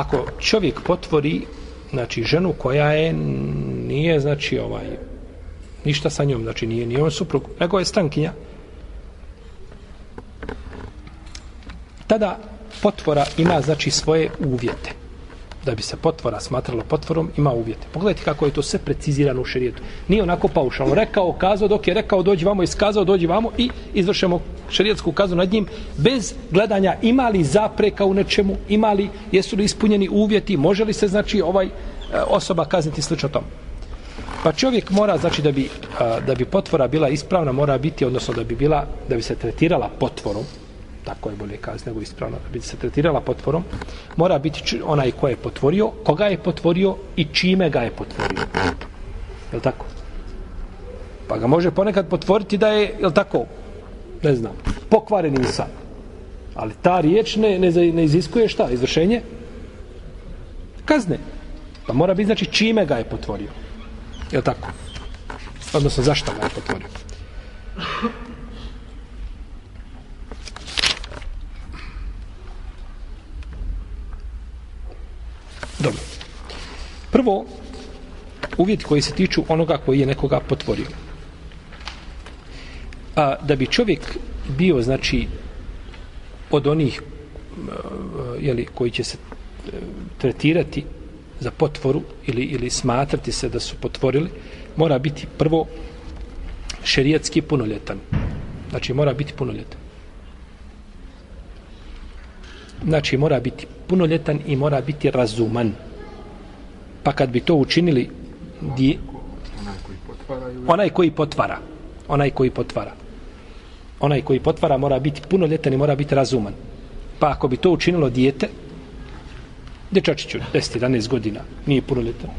ako čovjek potvori znači ženu koja je nije znači ovaj ništa sa njom znači nije ni on suprug nego je strankinja tada potvora ima znači svoje uvjete da bi se potvora smatralo potvorom ima uvjete. Pogledajte kako je to sve precizirano u šerijetu. Nije onako paušalno. Rekao, kazao, dok je rekao dođi vamo, iskazao, dođi vamo i izvršemo šerijetsku kazu nad njim bez gledanja ima li zapreka u nečemu, ima li, jesu li ispunjeni uvjeti, može li se znači ovaj e, osoba kazniti slično tom. Pa čovjek mora, znači da bi, da bi potvora bila ispravna, mora biti, odnosno da bi bila, da bi se tretirala potvorom, tako je bolje kazati nego ispravno, da bi se tretirala potvorom, mora biti onaj ko je potvorio, koga je potvorio i čime ga je potvorio. Je li tako? Pa ga može ponekad potvoriti da je, je li tako, ne znam, pokvaren insan. Ali ta riječ ne, ne, ne iziskuje šta? Izvršenje? Kazne. Pa mora biti, znači, čime ga je potvorio. Je li tako? Odnosno, zašto ga je potvorio? Dobro. Prvo, uvjeti koji se tiču onoga koji je nekoga potvorio. A, da bi čovjek bio, znači, od onih jeli, koji će se e, tretirati za potvoru ili, ili smatrati se da su potvorili, mora biti prvo šerijatski punoljetan. Znači, mora biti punoljetan. Znači, mora biti punoljetan i mora biti razuman. Pa kad bi to učinili di... onaj koji potvara onaj koji potvara. Onaj koji potvara mora biti punoljetan i mora biti razuman. Pa ako bi to učinilo dijete dečačiću 10-11 godina nije punoljetan.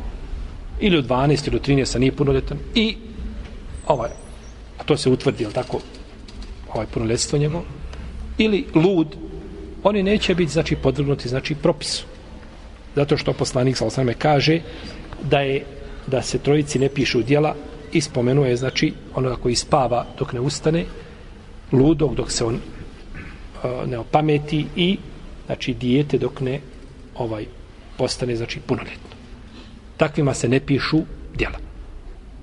Ili od 12 ili od 13 nije punoljetan. I ovaj a to se utvrdi, jel tako? Ovaj punoljetstvo njegovo. Ili lud oni neće biti znači podvrgnuti znači propisu. Zato što poslanik sa osame kaže da je da se trojici ne pišu djela i spomenuje znači onoga koji spava dok ne ustane, ludog dok se on uh, ne opameti i znači dijete dok ne ovaj postane znači punoljetno. Takvima se ne pišu djela.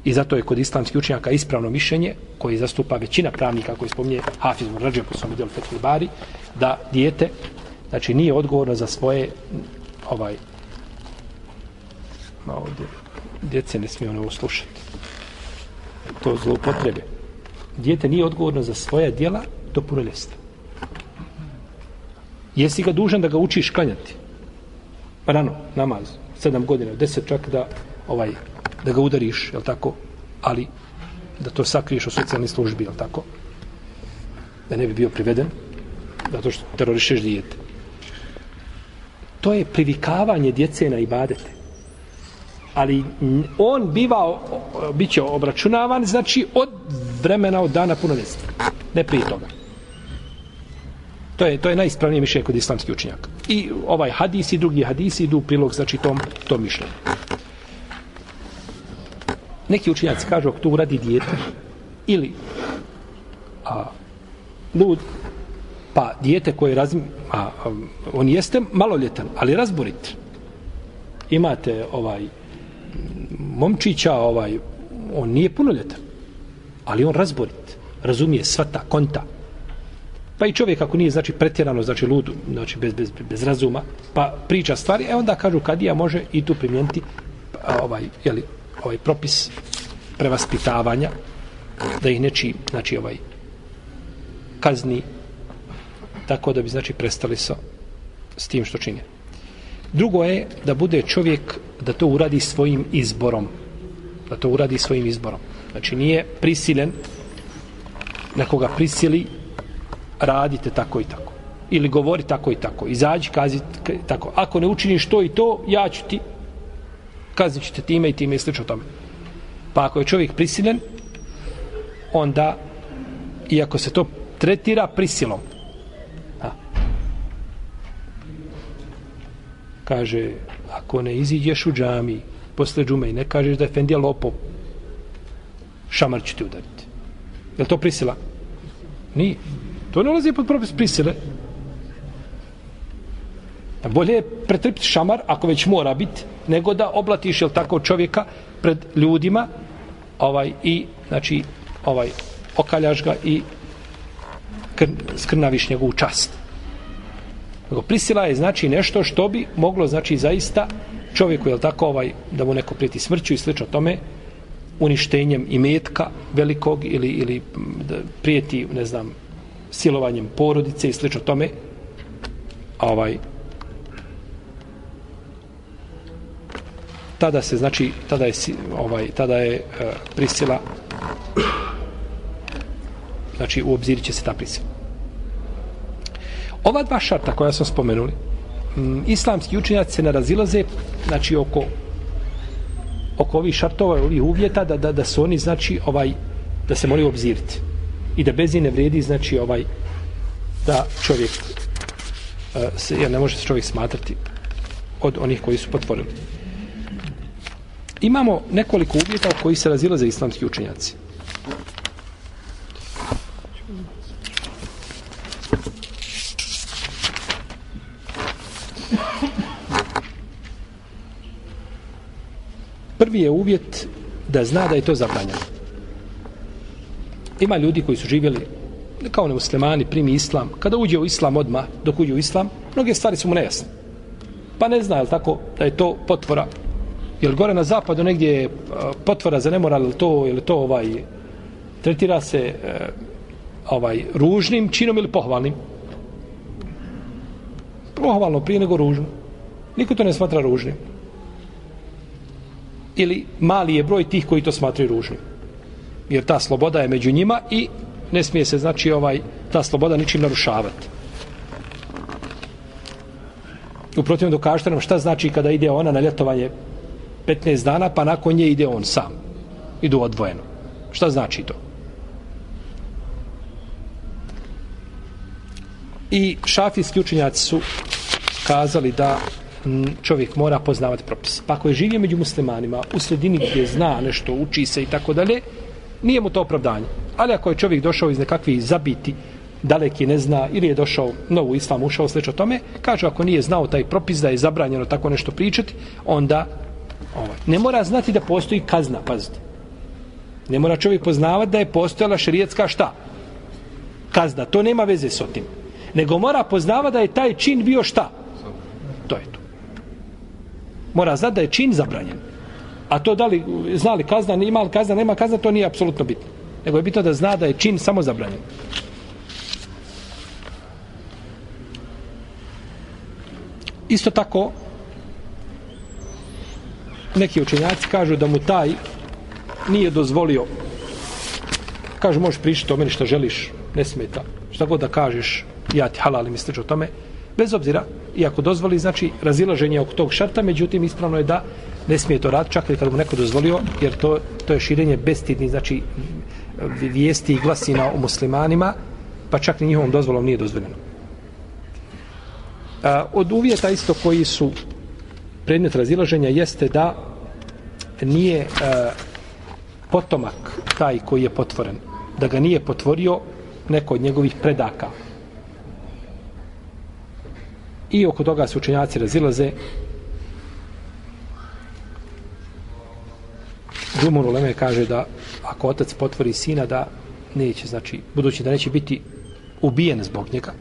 I zato je kod islamskih učenjaka ispravno mišljenje koji zastupa većina pravnika koji spominje Hafiz Murrađe po svom djelu Fethul Bari da dijete znači nije odgovorno za svoje ovaj ma ovdje djece ne smije ono slušati to zloupotrebe. Dijete nije odgovorno za svoja djela do punoljestva. Jesi ga dužan da ga učiš klanjati? Pa rano, namaz sedam godina, deset čak da ovaj da ga udariš, je tako? Ali da to sakriješ u socijalnoj službi, je tako? Da ne bi bio priveden, zato što terorišeš dijete. To je privikavanje djece na ibadete. Ali on biva, bit će obračunavan, znači od vremena, od dana punoljestva. Ne prije toga. To je, to je najispravnije mišljenje kod islamskih učenjaka. I ovaj hadis i drugi hadisi idu u prilog, znači tom, tom mišljenju neki učinjaci kažu ako to uradi dijete ili a, lud pa dijete koje razmi a, a, on jeste maloljetan ali razborit. Imate ovaj momčića ovaj on nije punoljetan ali on razborit. Razumije sva ta konta. Pa i čovjek ako nije znači pretjerano znači lud znači bez, bez, bez razuma pa priča stvari e onda kažu kadija može i tu primijeniti ovaj jeli, ovaj propis prevaspitavanja da ih neči znači ovaj kazni tako da bi znači prestali sa s tim što čine. Drugo je da bude čovjek da to uradi svojim izborom. Da to uradi svojim izborom. Znači nije prisilen nekoga prisili radite tako i tako. Ili govori tako i tako. Izađi, kazi tako. Ako ne učiniš to i to, ja ću ti kaznit ćete time i time i slično tome. Pa ako je čovjek prisilen, onda, iako se to tretira prisilom, kaže, ako ne iziđeš u džami, posle džume i ne kažeš da je Fendija lopov, šamar ću ti udariti. Je to prisila? Nije. To ne ulazi pod propis prisile. Bolje je pretrpiti šamar, ako već mora biti, nego da oblatiš, jel tako, čovjeka pred ljudima ovaj i, znači, ovaj, okaljaš ga i kr, skrnaviš njegovu čast. Nego prisila je znači nešto što bi moglo znači zaista čovjeku je tako ovaj da mu neko prijeti smrću i slično tome uništenjem imetka velikog ili ili da prijeti ne znam silovanjem porodice i slično tome ovaj tada se znači tada je ovaj tada je uh, prisila znači u obzir će se ta prisila ova dva šarta koja smo spomenuli m, islamski učenjaci se narazilaze, znači oko oko ovih šartova ovih uvjeta da, da, da su oni znači ovaj da se moraju obziriti. I da bez ne vredi znači ovaj da čovjek e, se, jer ne može se čovjek smatrati od onih koji su potvorili. Imamo nekoliko uvjeta koji se razilaze islamski učenjaci. Prvi je uvjet da zna da je to zabranjeno. Ima ljudi koji su živjeli kao nemuslimani, primi islam. Kada uđe u islam odma dok uđe u islam, mnoge stvari su mu nejasne. Pa ne zna, je tako, da je to potvora. Jel gore na zapadu negdje je potvora za nemoral, ili to, ili to ovaj, tretira se e, ovaj ružnim činom ili pohvalnim? Pohvalno prije nego ružno. Niko to ne smatra ružnim ili mali je broj tih koji to smatraju ružnim. Jer ta sloboda je među njima i ne smije se, znači, ovaj, ta sloboda ničim narušavati. Uprotivno dokažete nam šta znači kada ide ona na ljetovanje 15 dana, pa nakon nje ide on sam. Idu odvojeno. Šta znači to? I šafijski učenjaci su kazali da čovjek mora poznavati propis. Pa ako je živio među muslimanima u sredini gdje zna nešto, uči se i tako dalje, nije mu to opravdanje. Ali ako je čovjek došao iz nekakvih zabiti, daleki ne zna, ili je došao novu islam, ušao slično tome, kaže ako nije znao taj propis da je zabranjeno tako nešto pričati, onda ovaj, ne mora znati da postoji kazna, pazite. Ne mora čovjek poznavati da je postojala šerijetska šta? Kazna, to nema veze s otim. Nego mora poznavati da je taj čin bio šta? To je to mora znati da je čin zabranjen. A to da li znali kazna, ima li kazna, nema kazna, to nije apsolutno bitno. Nego je bitno da zna da je čin samo zabranjen. Isto tako, neki učenjaci kažu da mu taj nije dozvolio kažu možeš pričati o meni što želiš ne smeta šta god da kažeš ja ti halalim misliš o tome bez obzira, iako dozvoli, znači razilaženje oko tog šarta, međutim ispravno je da ne smije to raditi, čak i kad mu neko dozvolio, jer to, to je širenje bestidni, znači vijesti i glasina o muslimanima, pa čak ni njihovom dozvolom nije dozvoljeno. A, od uvjeta isto koji su predmet razilaženja jeste da nije a, potomak taj koji je potvoren, da ga nije potvorio neko od njegovih predaka, I oko toga se učenjaci razilaze. Džumur Uleme kaže da ako otac potvori sina da neće, znači, budući da neće biti ubijen zbog njega,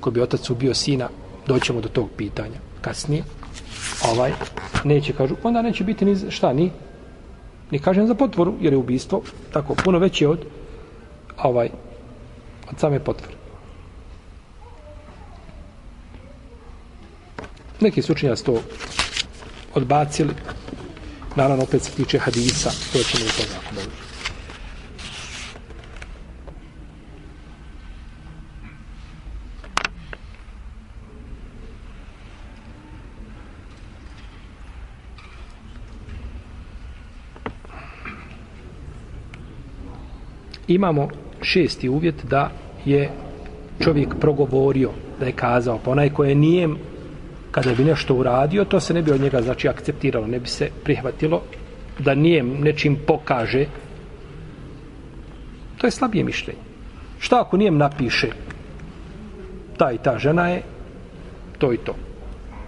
ko bi otac ubio sina, doćemo do tog pitanja kasnije, ovaj, neće, kažu, onda neće biti ni šta, ni, ni kažem za potvoru, jer je ubistvo tako puno veće od ovaj, od same potvore. Neki su učenjaci to odbacili. Naravno, opet se tiče hadisa, to ćemo u toga ako. Imamo šesti uvjet da je čovjek progovorio, da je kazao, pa onaj koje nije kada bi nešto uradio, to se ne bi od njega znači akceptiralo, ne bi se prihvatilo da nije nečim pokaže. To je slabije mišljenje. Šta ako nijem napiše ta i ta žena je to i to.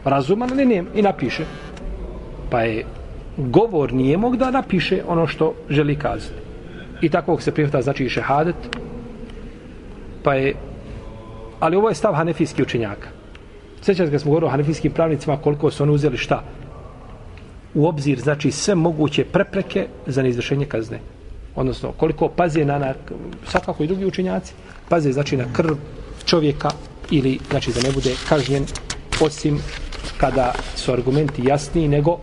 razuman ali nijem i napiše. Pa je govor nijemog da napiše ono što želi kazati. I tako se prihvata znači i šehadet. Pa je ali ovo je stav hanefijskih učenjaka. Sjećate kad smo govorili o hanefijskim pravnicima koliko su oni uzeli šta? U obzir znači sve moguće prepreke za neizvršenje kazne. Odnosno koliko paze na, na svakako i drugi učenjaci paze znači na krv čovjeka ili znači da ne bude kažnjen osim kada su argumenti jasniji nego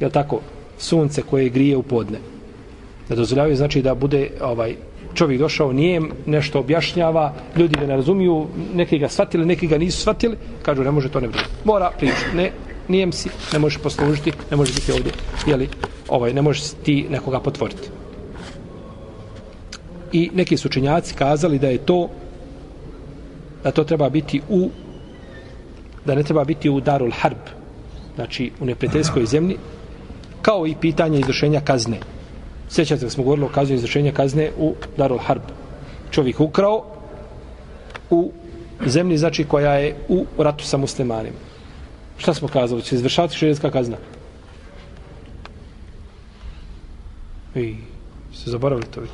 je tako sunce koje grije u podne da dozvoljavaju znači da bude ovaj čovjek došao nijem, nešto objašnjava ljudi ga ne razumiju neki ga shvatili neki ga nisu shvatili kažu ne može to ne bude mora pričati ne nijem si ne može poslužiti ne može biti ovdje jeli, ovaj, ne možeš ti nekoga potvoriti. I neki su učenjaci kazali da je to da to treba biti u da ne treba biti u Darul Harb znači u neprijateljskoj zemlji kao i pitanje izvršenja kazne sjećate da smo govorili o kazu izvršenja kazne u Darul Harb. Čovjek ukrao u zemlji znači koja je u ratu sa muslimanima. Šta smo kazali? Će izvršati širijetska kazna? I se zaboravili to već?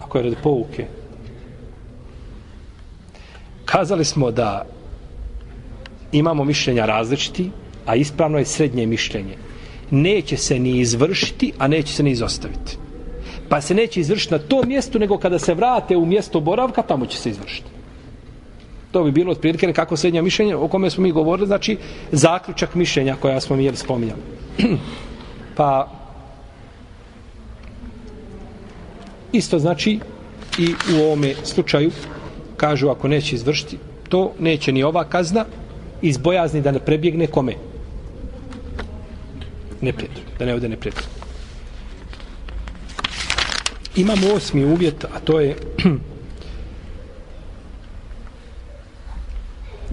Ako je radi pouke. Kazali smo da imamo mišljenja različiti, a ispravno je srednje mišljenje. Neće se ni izvršiti, a neće se ni izostaviti. Pa se neće izvršiti na tom mjestu, nego kada se vrate u mjesto boravka, tamo će se izvršiti. To bi bilo otprilike kako srednje mišljenje, o kome smo mi govorili, znači zaključak mišljenja koja smo mi jeli spominjali. pa Isto znači i u ovome slučaju kažu ako neće izvršiti to neće ni ova kazna iz bojazni da ne prebjegne kome neprijatelj da ne ode neprijatelj. Imamo osmi uvjet a to je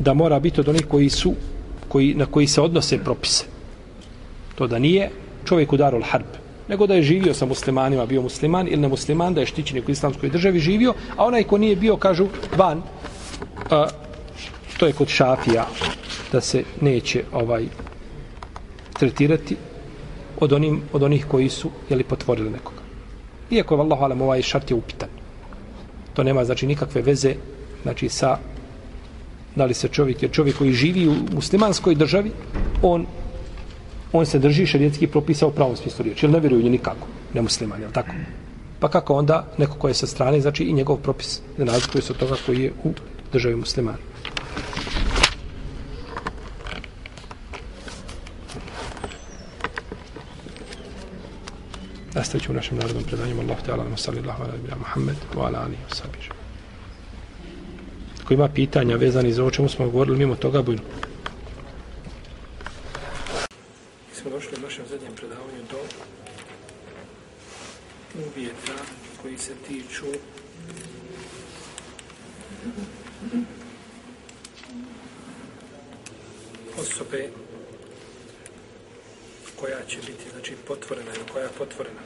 da mora biti od onih koji su koji, na koji se odnose propise. To da nije čovjek udarol harb nego da je živio sa muslimanima, bio musliman ili nemusliman, da je štićenik u islamskoj državi živio, a onaj ko nije bio, kažu, van, a, to je kod šafija, da se neće ovaj tretirati od, onim, od onih koji su jeli, potvorili nekoga. Iako je, vallahu alam, ovaj šart je upitan. To nema, znači, nikakve veze, znači, sa da li se čovjek, jer čovjek koji živi u muslimanskoj državi, on on se drži šarijetski propisa u pravom smislu riječi, jer ne vjeruju nje nikako, ne musliman, jel tako? Pa kako onda neko ko je sa strane, znači i njegov propis ne razlikuje se od toga koji je u državi muslimana. Nastavit ćemo u našem narodnom predanjem. Allah te alam, salli Allah, ala bila Muhammed, wa ala ali, wa sabiđu. Ako ima pitanja vezani za o čemu smo govorili, mimo toga bujno. smo došli u našem zadnjem predavanju do uvjeta koji se tiču osobe koja će biti znači potvorena ili koja je potvorena.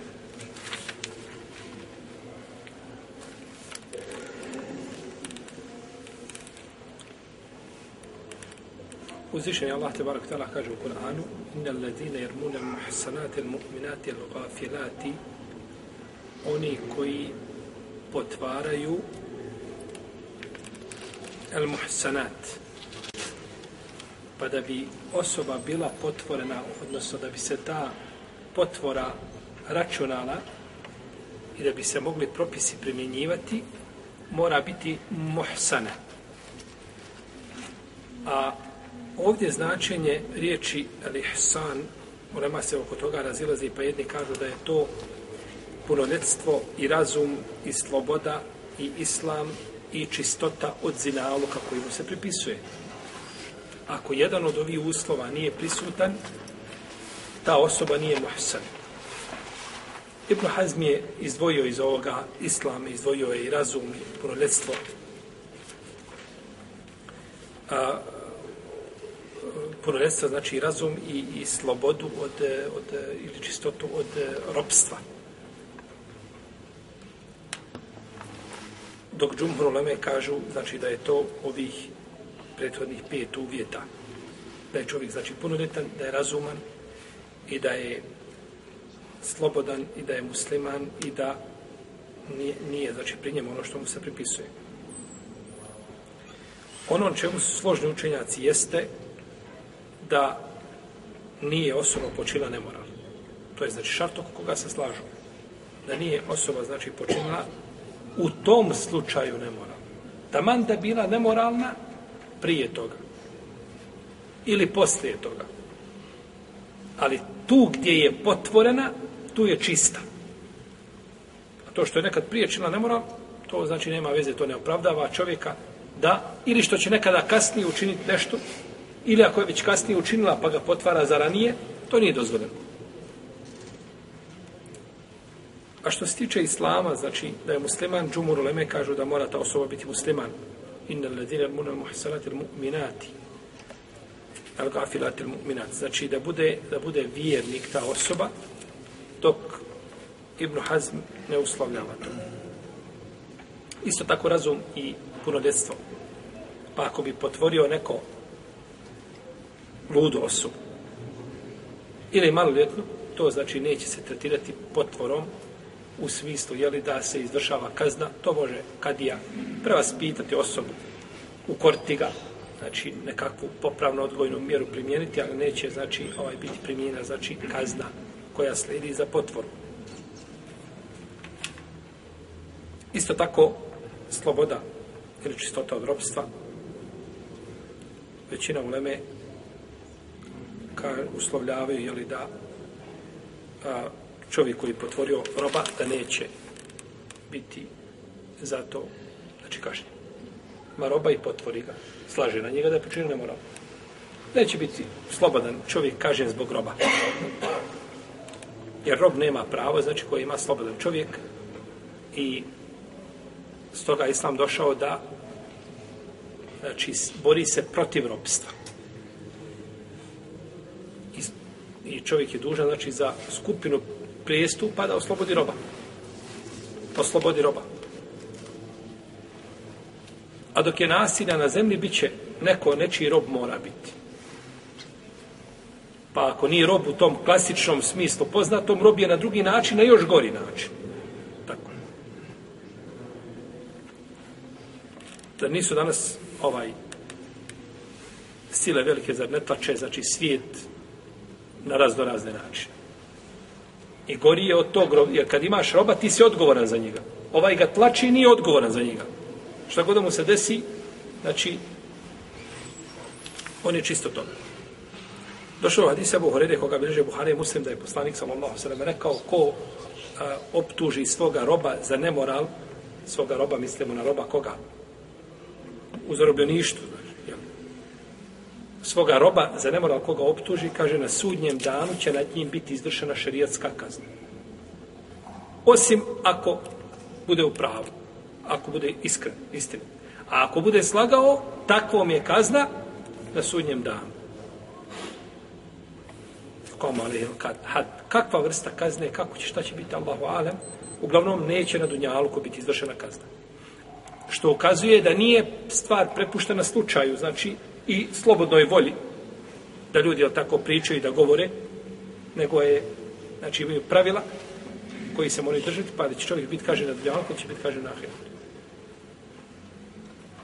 Uzvišen je Allah te barak tala kaže u Kur'anu Inna alladine jermuna muhsanate il mu'minati il gafilati Oni koji potvaraju el muhsanat pa da bi osoba bila potvorena odnosno da bi se ta potvora računala i da bi se mogli propisi primjenjivati mora biti muhsana. A Ovdje značenje riječi al-ihsan, ulema se oko toga razilazi, pa jedni kažu da je to punoljetstvo i razum i sloboda i islam i čistota od zinaluka koji mu se pripisuje. Ako jedan od ovih uslova nije prisutan, ta osoba nije muhsan. Ibn Hazm je izdvojio iz ovoga islam, izdvojio je i razum i punoljetstvo. A, punoljetstva znači razum i, i slobodu od, od, ili čistotu od ropstva. Dok džumhur uleme kažu, znači da je to ovih prethodnih pet uvjeta. Da je čovjek, znači, punoljetan, da je razuman i da je slobodan i da je musliman i da nije, nije znači, pri njemu ono što mu se pripisuje. Ono čemu su složni učenjaci jeste da nije osoba počila nemoral. To je znači šart oko koga se slažu. Da nije osoba znači počinila u tom slučaju nemoral. Taman da bila nemoralna prije toga. Ili poslije toga. Ali tu gdje je potvorena, tu je čista. A to što je nekad prije činila nemoral, to znači nema veze, to ne opravdava čovjeka da, ili što će nekada kasnije učiniti nešto, ili ako je već kasnije učinila pa ga potvara za ranije, to nije dozvoljeno. A što se tiče islama, znači da je musliman, džumur uleme kažu da mora ta osoba biti musliman. Inna ledine muna il mu'minati. Al gafilati mu'minati. Znači da bude, da bude vjernik ta osoba, dok Ibn Hazm ne uslovljava to. Isto tako razum i punoljetstvo. Pa ako bi potvorio neko ludu osobu. Ili maloljetnu, to znači neće se tretirati potvorom u smislu je li da se izvršava kazna, to može kadija prevaspitati osobu, ukoriti ga, znači nekakvu popravno odgojnu mjeru primijeniti, ali neće znači ovaj biti primijenjena znači kazna koja slijedi za potvoru. Isto tako sloboda ili čistota od robstva većina uleme ka uslovljavaju je li da a, čovjek koji potvorio roba da neće biti za to znači kažnjen. Ma roba i potvori ga. Slaže na njega da počinje ne mora. Neće biti slobodan čovjek kažen zbog roba. Jer rob nema pravo, znači koji ima slobodan čovjek i stoga Islam došao da znači bori se protiv robstva. I, i čovjek je dužan znači za skupinu prijestupa da oslobodi roba. Oslobodi roba. A dok je nasilja na zemlji, bit će neko, nečiji rob mora biti. Pa ako nije rob u tom klasičnom smislu poznatom, rob je na drugi način, na još gori način. Tako. Da nisu danas ovaj sile velike, zar ne tlače, znači svijet na raznorazne načine. I gori je od tog, jer kad imaš roba, ti si odgovoran za njega. Ovaj ga tlači, nije odgovoran za njega. Šta god mu se desi, znači, on je čisto to. Došao hadis Abu Horede, koga bilježe Buhari muslim, da je poslanik sallallahu sallam rekao, ko a, optuži svoga roba za nemoral, svoga roba, mislimo na roba koga? U zarobljeništu, znači svoga roba za nemoral koga optuži, kaže na sudnjem danu će nad njim biti izvršena šerijatska kazna. Osim ako bude u pravu, ako bude iskren, istin. A ako bude slagao, takvom je kazna na sudnjem danu. Kakva vrsta kazne, kako će, šta će biti Allahu alem, uglavnom neće na dunjalu ko biti izvršena kazna. Što ukazuje da nije stvar prepuštena slučaju, znači i slobodnoj volji da ljudi jel, tako pričaju i da govore, nego je, znači imaju pravila koji se moraju držati, pa da će čovjek biti kaže na dunjalku, će biti kaže na ahiretu.